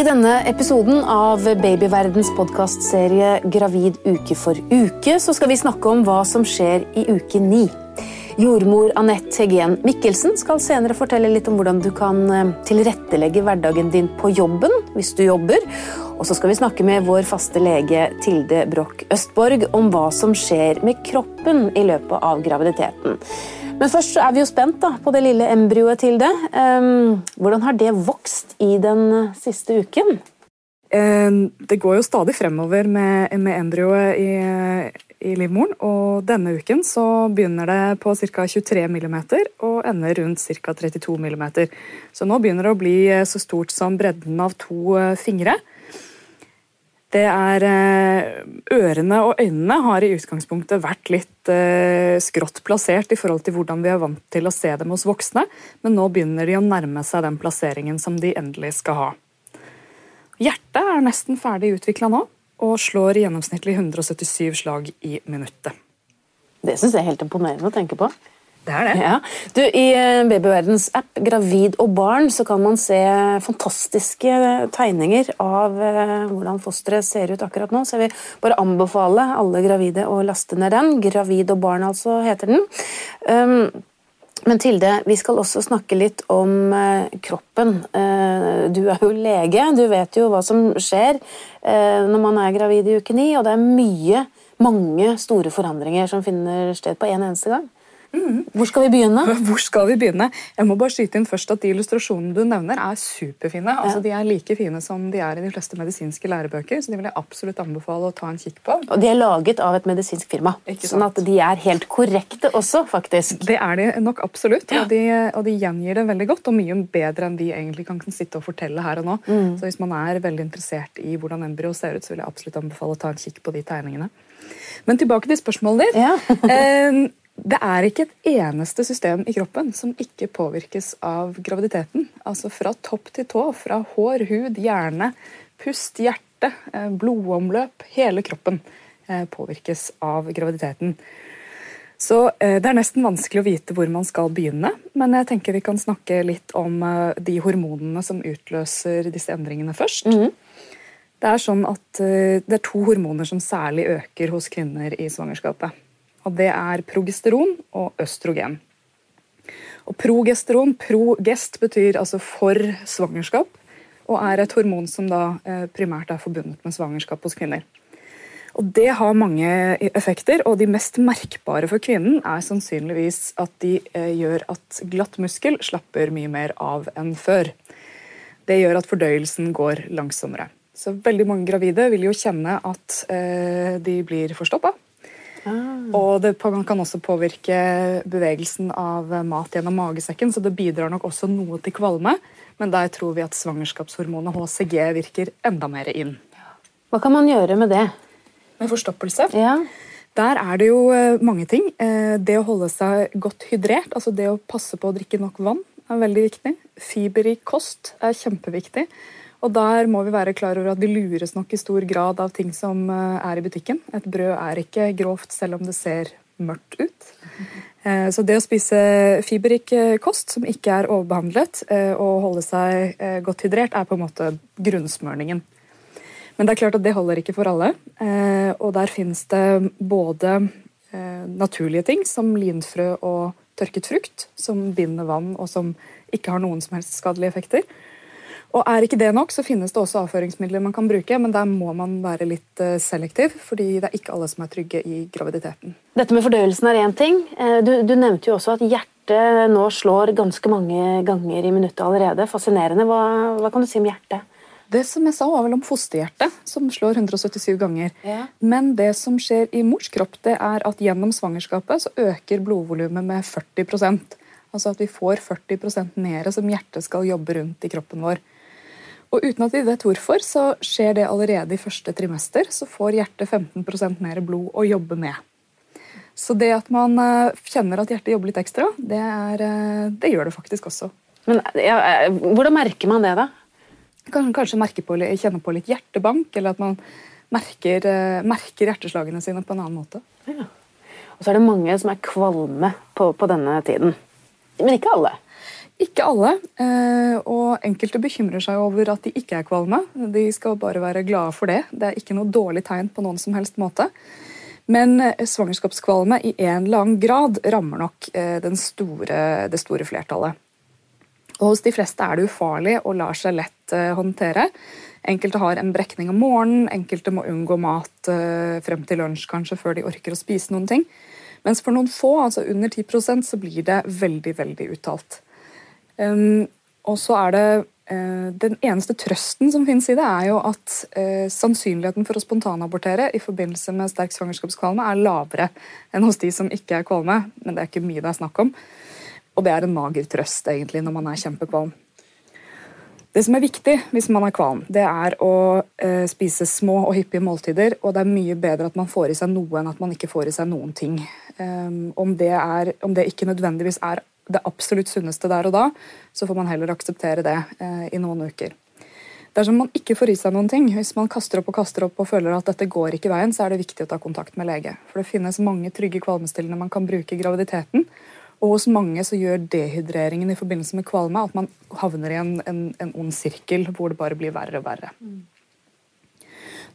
I denne episoden av Babyverdens podkastserie Gravid uke for uke så skal vi snakke om hva som skjer i uke ni. Jordmor Anette Hegen Mikkelsen skal senere fortelle litt om hvordan du kan eh, tilrettelegge hverdagen din på jobben hvis du jobber. Og så skal vi snakke med vår faste lege Tilde Broch Østborg om hva som skjer med kroppen i løpet av graviditeten. Men først er vi jo spent da, på det lille embryoet til det. Um, hvordan har det vokst i den siste uken? Um, det går jo stadig fremover med, med embryoet i, i, livmoren. Og denne uken så begynner det på ca. 23 mm og ender rundt ca. 32 mm. Så nå begynner det å bli eh, så stort som bredden av to eh, fingre. Det er eh, Ørene og øynene har i utgangspunktet vært litt eh, skrått plassert i forhold til hvordan vi er vant til å se dem hos voksne, men nå begynner de å nærme seg den plasseringen som de endelig skal ha. Hjertet er nesten ferdig utvikla nå, og slår gjennomsnittlig 177 slag i minuttet. Det syns jeg er helt imponerende å tenke på. Det er det. Ja. Du, I eh, Babyverdens app Gravid og barn så kan man se fantastiske tegninger av eh, hvordan fosteret ser ut akkurat nå. Så jeg vil bare anbefale alle gravide å laste ned den. Gravid og barn, altså, heter den. Um, men Tilde, vi skal også snakke litt om eh, kroppen. Eh, du er jo lege, du vet jo hva som skjer eh, når man er gravid i uke ni, og det er mye, mange store forandringer som finner sted på en eneste gang. Mm. Hvor skal vi begynne? Hvor skal vi begynne? Jeg må bare skyte inn først at De illustrasjonene du nevner, er superfine. Ja. Altså, de er like fine som de er i de fleste medisinske lærebøker. så de vil jeg absolutt anbefale å ta en kikk på. Og De er laget av et medisinsk firma, sånn at de er helt korrekte også, faktisk. Det er de nok absolutt, ja. og, de, og, de, gjengir det veldig godt. Og mye bedre enn vi egentlig kan sitte og fortelle her og nå. Mm. Så hvis man er veldig interessert i hvordan embryo ser ut, så vil jeg absolutt anbefale å ta en kikk på de tegningene. Men tilbake til spørsmålet ditt. Ja. det er ikke et eneste system i kroppen som ikke påvirkes av graviditeten. Altså fra topp til tå, fra hår, hud, hjerne, pust, hjerte, eh, blodomløp. Hele kroppen eh, påvirkes av graviditeten. Så eh, det er nesten vanskelig å vite hvor man skal begynne, men jeg tenker vi kan snakke litt om de hormonene som utløser disse endringene først. Mm -hmm. Det er sånn at det er to hormoner som særlig øker hos kvinner i svangerskapet og det er progesteron og østrogen. Og progesteron, progest, betyr altså for svangerskap, og er et hormon som da eh, primært er forbundet med svangerskap hos kvinner. Og Det har mange effekter, og de mest merkbare for kvinnen er sannsynligvis at de eh, gjør at glatt muskel slapper mye mer av enn før. Det gjør at fordøyelsen går langsommere. Så veldig mange gravide vil jo kjenne at eh, de blir forstoppa Ah. Og det kan også påvirke bevegelsen av mat gjennom magesekken, så det bidrar nok også noe til kvalme. Men der tror vi at svangerskapshormonet HCG virker enda mer inn. Hva kan man gjøre med det? Med forstoppelse? Ja. Der er det jo eh, mange ting. Eh, det å holde seg godt hydrert, altså det å passe på å drikke nok vann, er veldig viktig. Fiber i kost er kjempeviktig. Og der må vi være klar over at vi lures nok i stor grad av ting som eh, er i butikken. Et brød er ikke grovt selv om det ser mørkt ut. Eh, så det å spise fiberrik eh, kost som ikke er overbehandlet, og holde seg godt hydrert, er på en måte grunnsmørningen. Men det er klart at det holder ikke for alle. Og der finnes det både naturlige ting som linfrø og tørket frukt, som binder vann og som ikke har noen som helst skadelige effekter. Og Er ikke det nok, så finnes det også avføringsmidler man kan bruke, men der må man være litt eh, selektiv, fordi det er ikke alle som er trygge i graviditeten. Dette med fordøyelsen er én ting. Eh, du, du, nevnte jo også at hjertet nå slår ganske mange ganger i minuttet allerede. Fascinerende. Hva, hva kan du si om hjertet? Det som jeg sa var vel om fosterhjertet, som slår 177 ganger. Ja. Men det som skjer i mors kropp, det er at gjennom svangerskapet så øker blodvolumet med 40% Altså at vi får 40% mer som hjertet skal jobbe rundt i kroppen vår. Og uten at vi vet hvorfor, så skjer det allerede i første trimester. Så får hjertet 15% mer blod å jobbe med. Så det at man eh, kjenner at hjertet jobber litt ekstra, det, er, eh, det gjør det faktisk også. Men ja, eh, Hvordan merker man det, da? Kanskje, kanskje merke på, kjenne på litt hjertebank, eller at man merker, merker, hjerteslagene sine på en annen måte. Ja. Og så er det mange som er kvalme på, på denne tiden. Men ikke alle. Ikke alle, eh, og enkelte bekymrer seg over at de ikke er kvalme. De skal bare være glade for det. Det er ikke noe dårlig tegn på noen som helst måte. Men eh, svangerskapskvalme i en eller annen grad rammer nok eh, store, det store flertallet. Og hos de fleste er det ufarlig og lar seg lett håndtere. Enkelte har en brekning om morgenen, enkelte må unngå mat frem til lunsj kanskje før de orker å spise noen ting. Mens for noen få, altså under 10% så blir det veldig, veldig uttalt. Og så er det uh, Den eneste trøsten som finnes i det, er jo at eh, sannsynligheten for å spontanabortere i forbindelse med sterk svangerskapskvalme er lavere enn hos de som ikke er kvalme, men det er ikke mye det er snakk om. Og det er en mager trøst egentlig når man er kjempekvalm. Det som er viktig hvis man er kvalm, det er å eh, spise små og hyppige måltider. Og det er mye bedre at man får i seg noe enn at man ikke får i seg noen ting. Um, om, det er, om, det ikke nødvendigvis er det absolutt sunneste der og da, så får man heller akseptere det eh, i noen uker. Dersom man ikke får i seg noen ting, hvis man kaster opp og kaster opp og føler at dette går ikke veien, så er det viktig å ta kontakt med lege. For det finnes mange trygge kvalmestillende man kan bruke i graviditeten. Og hos mange så gjør dehydreringen i forbindelse med kvalme at man havner i en, en, en ond sirkel hvor det bare blir verre og verre. Mm.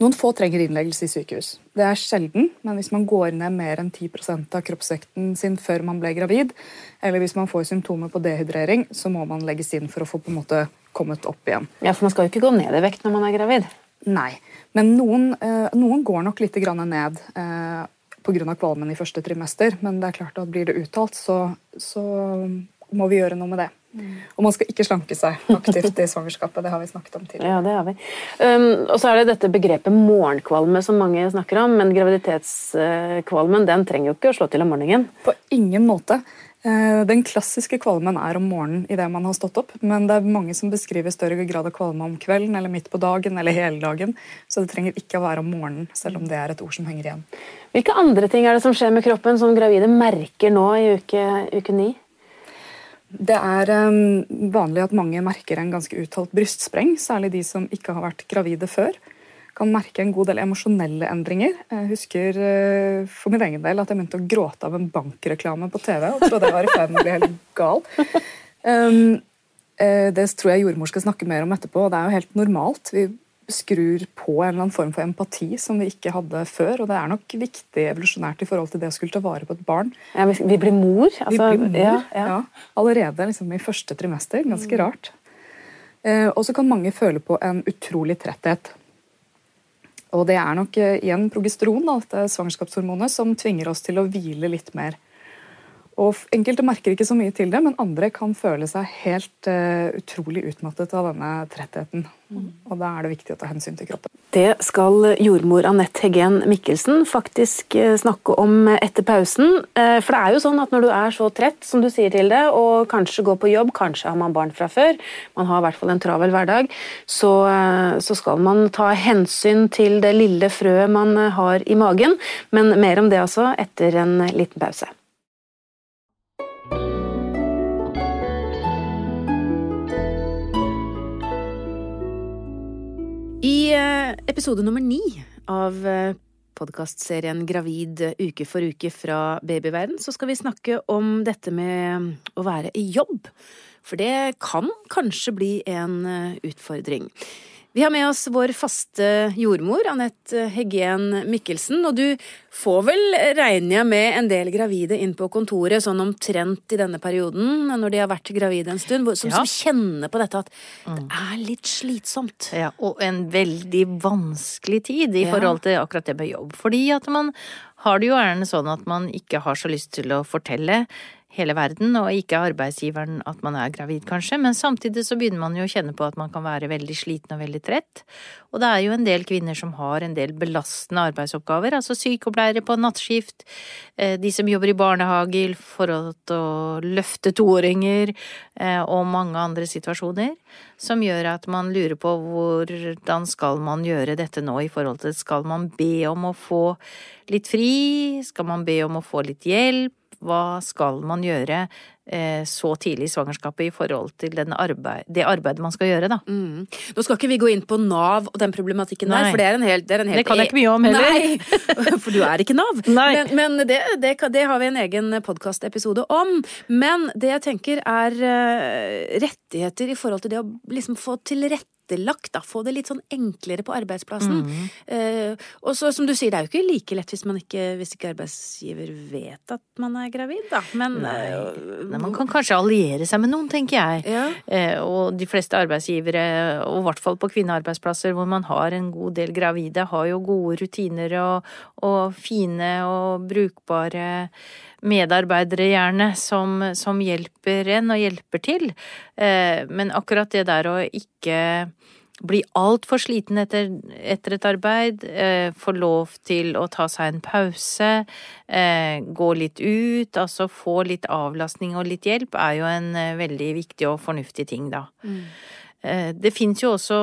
Noen få trenger innleggelse i sykehus. Det er sjelden, men hvis man går ned mer enn 10% av kroppsvekten sin før man ble gravid, eller hvis man får symptomer på dehydrering, så må man legges inn for å få på en måte kommet opp igjen. Ja, For man skal jo ikke gå ned i vekt når man er gravid? Nei, men noen, eh, noen går nok litt ned eh, pga. kvalmen i første trimester. Men det er klart at blir det uttalt, så, så må vi gjøre noe med det. Og man skal ikke slanke seg aktivt i svangerskapet. Det har vi snakket om tidligere. Ja, det har vi. Um, og så er det dette begrepet morgenkvalme som mange snakker om. Men graviditetskvalmen den trenger jo ikke å slå til om morgenen. På ingen måte. Eh, den klassiske kvalmen er om morgenen idet man har stått opp, men det er mange som beskriver større grad av kvalme om kvelden eller midt på dagen eller hele dagen. Så det trenger ikke å være om morgenen, selv om det er et ord som henger igjen. Hvilke andre ting er det som skjer med kroppen som gravide merker nå i uke, uke 9? Det er um, vanlig at mange merker en ganske uttalt brystspreng, særlig de som ikke har vært gravide før. Kan merke en god del emosjonelle endringer. Jeg husker uh, for min egen del at jeg begynte å gråte av en bankreklame på TV og trodde jeg var i ferd med å bli helt gal. Um, uh, det tror jeg jordmor skal snakke mer om etterpå, og det er jo helt normalt. Vi skrur på en eller annen form for empati som vi ikke hadde før. Og det er nok viktig evolusjonært i forhold til det å skulle ta vare på et barn. Ja, vi blir mor? Altså, vi blir mor, ja, ja. ja Allerede liksom, i første trimester. Ganske rart. Eh, og så kan mange føle på en utrolig tretthet. Og det er nok eh, igjen progesteron, da, dette svangerskapshormonet, som tvinger oss til å hvile litt mer. Og Enkelte merker ikke så mye til det, men andre kan føle seg helt uh, utrolig utmattet av denne trettheten. Mm. Og Da er det viktig å ta hensyn til kroppen. Det skal jordmor Anette Heggen Mikkelsen faktisk uh, snakke om etter pausen. Uh, for det er jo sånn at når du er så trett som du sier til det, og kanskje går på jobb, kanskje har man barn fra før, man har i hvert fall en travel hverdag, så, så skal man ta hensyn til det lille frøet man har i magen. Men mer om det altså etter en liten pause. I eh, episode nummer ni av eh, podkastserien Gravid uke for uke fra babyverden, så skal vi snakke om dette med å være i jobb. For det kan kanskje bli en eh, utfordring. Vi har med oss vår faste jordmor, Anette Heggen Mikkelsen. Og du får vel, regner jeg med, en del gravide inn på kontoret sånn omtrent i denne perioden, når de har vært gravide en stund, som, ja. som kjenner på dette at det mm. er litt slitsomt. Ja, og en veldig vanskelig tid i forhold til akkurat det med jobb. Fordi at man har det jo gjerne sånn at man ikke har så lyst til å fortelle hele verden, og ikke arbeidsgiveren at man er gravid, kanskje, men samtidig så begynner man jo å kjenne på at man kan være veldig sliten og veldig trett. Og det er jo en del kvinner som har en del belastende arbeidsoppgaver, altså sykepleiere på nattskift, eh, de som jobber i barnehage i forhold til å løfte toåringer, eh, og mange andre situasjoner, som gjør at man lurer på hvordan skal man gjøre dette nå i forhold til skal man be om å få litt fri, skal man be om å få litt hjelp? Hva skal man gjøre eh, så tidlig i svangerskapet i forhold til arbeid, det arbeidet man skal gjøre, da. Mm. Nå skal ikke vi gå inn på Nav og den problematikken Nei. der, for det er en helt Det, er en helt, Det kan jeg ikke mye om heller. Nei, for du er ikke Nav. Nei. Men, men det, det, det har vi en egen podkastepisode om. Men det jeg tenker er eh, rettigheter i forhold til det å liksom få tilrettelagt, da. Få det litt sånn enklere på arbeidsplassen. Mm. Uh, og så som du sier, det er jo ikke like lett hvis man ikke, hvis ikke arbeidsgiver vet at man er gravid, da. Men Nei. eh, Nei, man kan kanskje alliere seg med noen, tenker jeg. Ja. Uh, og de fleste arbeidsgivere, og i hvert fall på kvinnearbeidsplasser hvor man har en god del gravide, har jo gode rutiner og, og fine og brukbare medarbeidere gjerne som, som hjelper en og hjelper til. Eh, men akkurat det der å ikke bli altfor sliten etter, etter et arbeid, eh, få lov til å ta seg en pause, eh, gå litt ut, altså få litt avlastning og litt hjelp, er jo en veldig viktig og fornuftig ting, da. Eh, Det fins jo også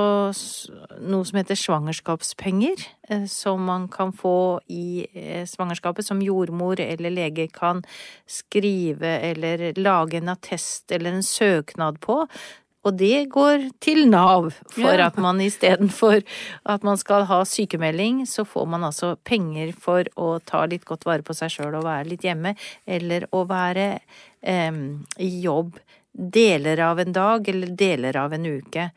noe som heter svangerskapspenger, eh, som man kan få i eh, svangerskapet, som jordmor eller lege kan skrive eller lage en attest eller en søknad på. Og det går til Nav, for at man istedenfor at man skal ha sykemelding, så får man altså penger for å ta litt godt vare på seg sjøl og være litt hjemme, eller å være eh, i jobb deler av en dag eller deler av en uke.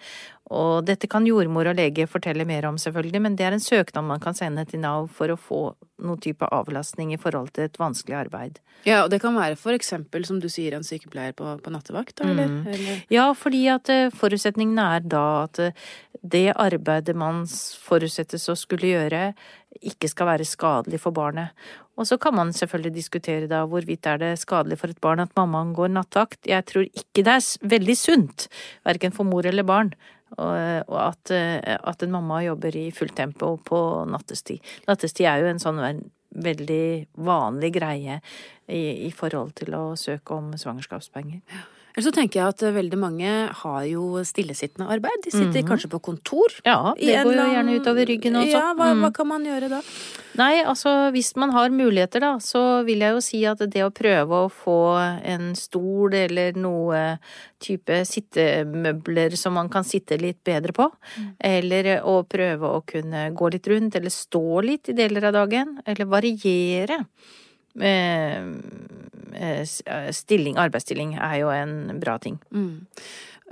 Og dette kan jordmor og lege fortelle mer om, selvfølgelig, men det er en søknad man kan sende til Nav for å få noen type avlastning i forhold til et vanskelig arbeid. Ja, og det kan være for eksempel, som du sier, en sykepleier på, på nattevakt, da, eller? Mm. eller? Ja, fordi at eh, forutsetningen er da at eh, det arbeidet man forutsettes å skulle gjøre, ikke skal være skadelig for barnet. Og så kan man selvfølgelig diskutere da hvorvidt er det skadelig for et barn at mammaen går nattevakt. Jeg tror ikke det er veldig sunt, verken for mor eller barn. Og, at, eh, at en mamma jobber i fullt tempo på nattestid. Nattestid er jo en sånn veldig vanlig greie i, i forhold til å søke om svangerskapspenger. Eller så tenker jeg at eh, veldig mange har jo stillesittende arbeid. De sitter kanskje på kontor. Ja, det går jo gjerne utover ryggen også. Ja, hva, Mm. hva kan man gjøre da? Nei, altså hvis man har muligheter da, så vil jeg jo si at det å prøve å få en stol eller noe type sittemøbler som man kan sitte litt bedre på, eller å prøve å kunne gå litt rundt eller stå litt i deler av dagen, eller variere. Eh, eh, Stilling, arbeidsstilling er jo en bra ting. Mm.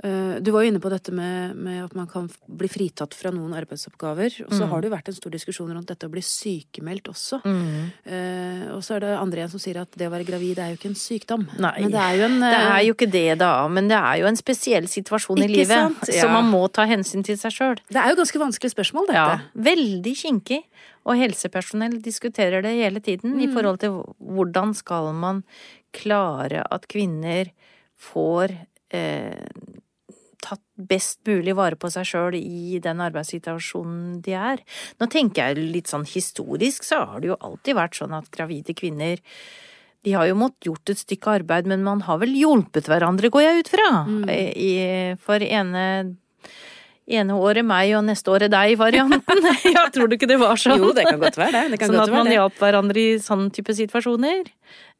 Eh, Du var jo inne på dette med, med at man kan bli fritatt fra noen arbeidsoppgaver. Og så Mm. har det jo vært en stor diskusjon rundt dette å bli sykemeldt også. Mm. Eh, og så er det andre igjen som sier at det å være gravid er jo ikke en sykdom. Nei, Men det er jo en Det eh, er jo ikke det, da, men det er jo en spesiell situasjon i livet. sant? Så Ja. man må ta hensyn til seg sjøl. det er jo ganske vanskelig spørsmål, dette. Ja, veldig kinkig. Og helsepersonell diskuterer det hele tiden i forhold til hvordan skal man klare at kvinner får eh, tatt best mulig vare på seg sjøl i den arbeidssituasjonen de er. Nå tenker jeg litt sånn historisk, så har det jo alltid vært sånn at gravide kvinner de har jo måttet gjort et stykke arbeid, men man har vel hjulpet hverandre, går jeg ut fra. I, for ene ene året meg og neste året deg-varianten. ja, tror du ikke det var sånn? Jo, det kan godt være det. det kan sånn at man hjalp hverandre i sånne type situasjoner.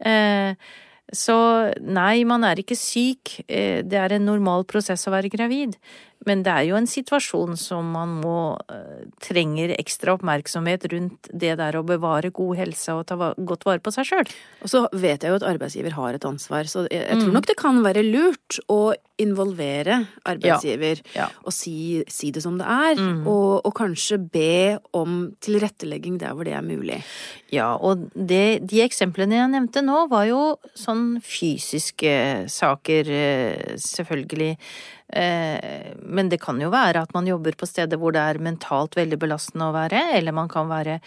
Eh, så nei, man er ikke syk. Eh, det er en normal prosess å være gravid. Men det er jo en situasjon som man må eh, trenger ekstra oppmerksomhet rundt det der å bevare god helse og ta godt vare på seg sjøl. Og så vet jeg jo at arbeidsgiver har et ansvar, så jeg, jeg Mm. tror nok det kan være lurt å involvere arbeidsgiver Ja. og si, si det som det er, Mm. og, og kanskje be om tilrettelegging der hvor det er mulig. Ja, og det, de eksemplene jeg nevnte nå, var jo sånn fysiske saker, eh, selvfølgelig. Eh, Men det kan jo være at man jobber på steder hvor det er mentalt veldig belastende å være, eller man kan være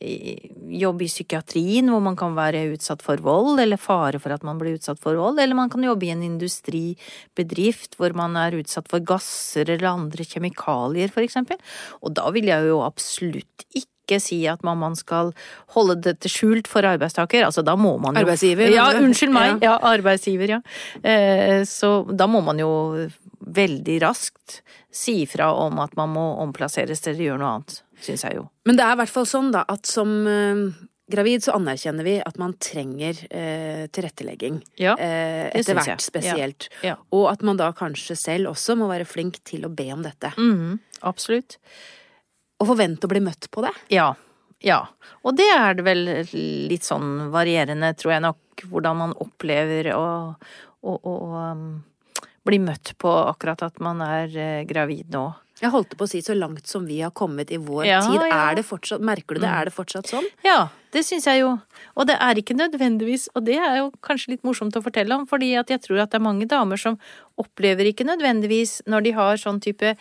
jobbe i psykiatrien hvor man kan være utsatt for vold, eller fare for at man blir utsatt for vold, eller man kan jobbe i en industribedrift hvor man er utsatt for gasser eller andre kjemikalier, for eksempel. Og da vil jeg jo absolutt ikke si at man skal holde dette skjult for arbeidstaker. Altså, da må man jo Arbeidsgiver, Ja, unnskyld meg. Ja, arbeidsgiver, ja. Eh, Så da må man jo veldig raskt si fra om at man må omplasseres eller gjøre noe annet, syns jeg jo. Men det er i hvert fall sånn da, at som eh, gravid, så anerkjenner vi at man trenger eh, tilrettelegging. Ja, eh, etter hvert spesielt. Ja. Og at man da kanskje selv også må være flink til å be om dette. Mhm, absolutt. Og forvente å bli møtt på det. Ja. Ja. Og det er det vel litt sånn varierende, tror jeg nok, hvordan man opplever å, å, å um, bli møtt på akkurat at man er eh, gravid nå. Jeg holdt på å si så langt som vi har kommet i vår Ja, tid. Er det fortsatt, merker du det? Er det fortsatt sånn? Ja, det syns jeg jo. Og det er ikke nødvendigvis, og det er jo kanskje litt morsomt å fortelle om, fordi at jeg tror at det er mange damer som opplever ikke nødvendigvis når de har sånn type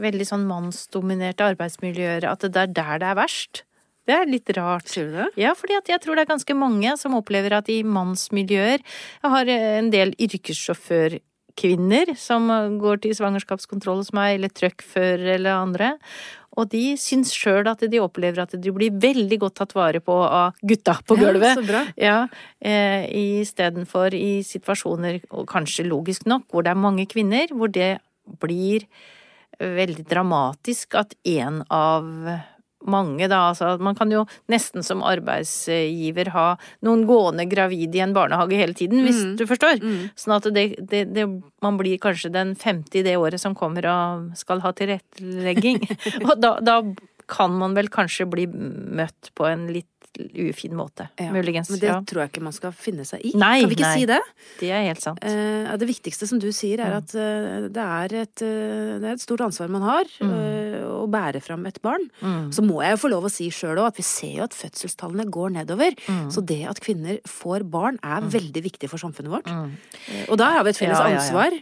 veldig sånn mannsdominerte arbeidsmiljøer, at det er der det er verst. Det er litt rart. Sier du det? Ja, fordi jeg tror det er ganske mange som opplever at i mannsmiljøer Jeg har en del yrkessjåførkvinner som går til svangerskapskontroll hos meg, eller trøkkførere eller andre. Og de syns sjøl at de opplever at de blir veldig godt tatt vare på av gutta på Ja, gulvet. så bra. Ja, eh, istedenfor i situasjoner, og kanskje logisk nok, hvor det er mange kvinner, hvor det blir veldig dramatisk at en av mange, da, altså man kan jo nesten som arbeidsgiver ha noen gående gravid i en barnehage hele tiden, hvis Mm. du forstår. Sånn at det, det, det, man blir kanskje den femte i det året som kommer og skal ha tilrettelegging. og da, da kan man vel kanskje bli møtt på en litt ufin måte, Ja, muligens. Men det ja. tror jeg ikke man skal finne seg i. Nei, kan vi ikke nei. si det? Det er helt sant. Eh, det viktigste som du sier, er at eh, det, er et, eh, det er et stort ansvar man har eh, å bære fram et barn. Mm. Så må jeg jo få lov å si sjøl òg at vi ser jo at fødselstallene går nedover. Mm. Så det at kvinner får barn er veldig viktig for samfunnet vårt. Eh, Og da har vi et felles Mm. Ja, ansvar.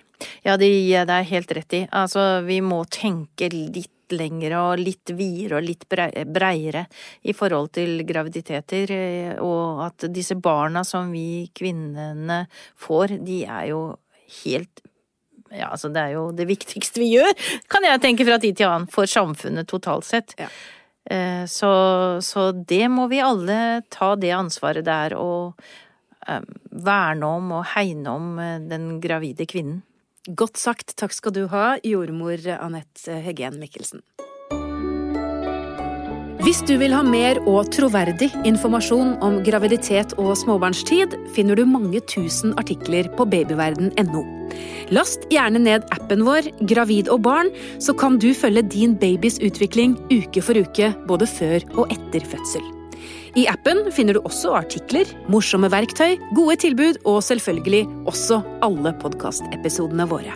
Ja, det gir er helt rett i. Altså, vi må tenke litt lengre og litt videre og litt breiere i forhold til graviditeter, eh, og at disse barna som vi kvinnene får, de er jo helt ja, altså det er jo det viktigste vi gjør, kan jeg tenke fra tid til annen, for samfunnet totalt sett. Ja. Eh, Så, så det må vi alle ta det ansvaret det er å eh, verne om og hegne om den gravide kvinnen. Godt sagt. Takk skal du ha, jordmor Anette Heggen Mikkelsen. Hvis du vil ha mer og troverdig informasjon om graviditet og småbarnstid, finner du mange tusen artikler på babyverden.no. Last gjerne ned appen vår Gravid og barn, så kan du følge din babys utvikling uke for uke, både før og etter fødsel. I appen finner du også artikler, morsomme verktøy, gode tilbud og selvfølgelig også alle podkastepisodene våre.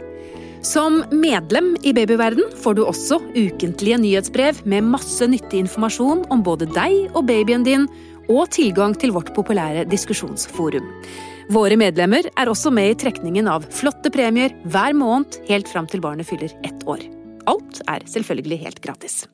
Som medlem i Babyverden får du også ukentlige nyhetsbrev med masse nyttig informasjon om både deg og babyen din, og tilgang til vårt populære diskusjonsforum. Våre medlemmer er også med i trekningen av flotte premier hver måned helt fram til barnet fyller ett år. Alt er selvfølgelig helt gratis.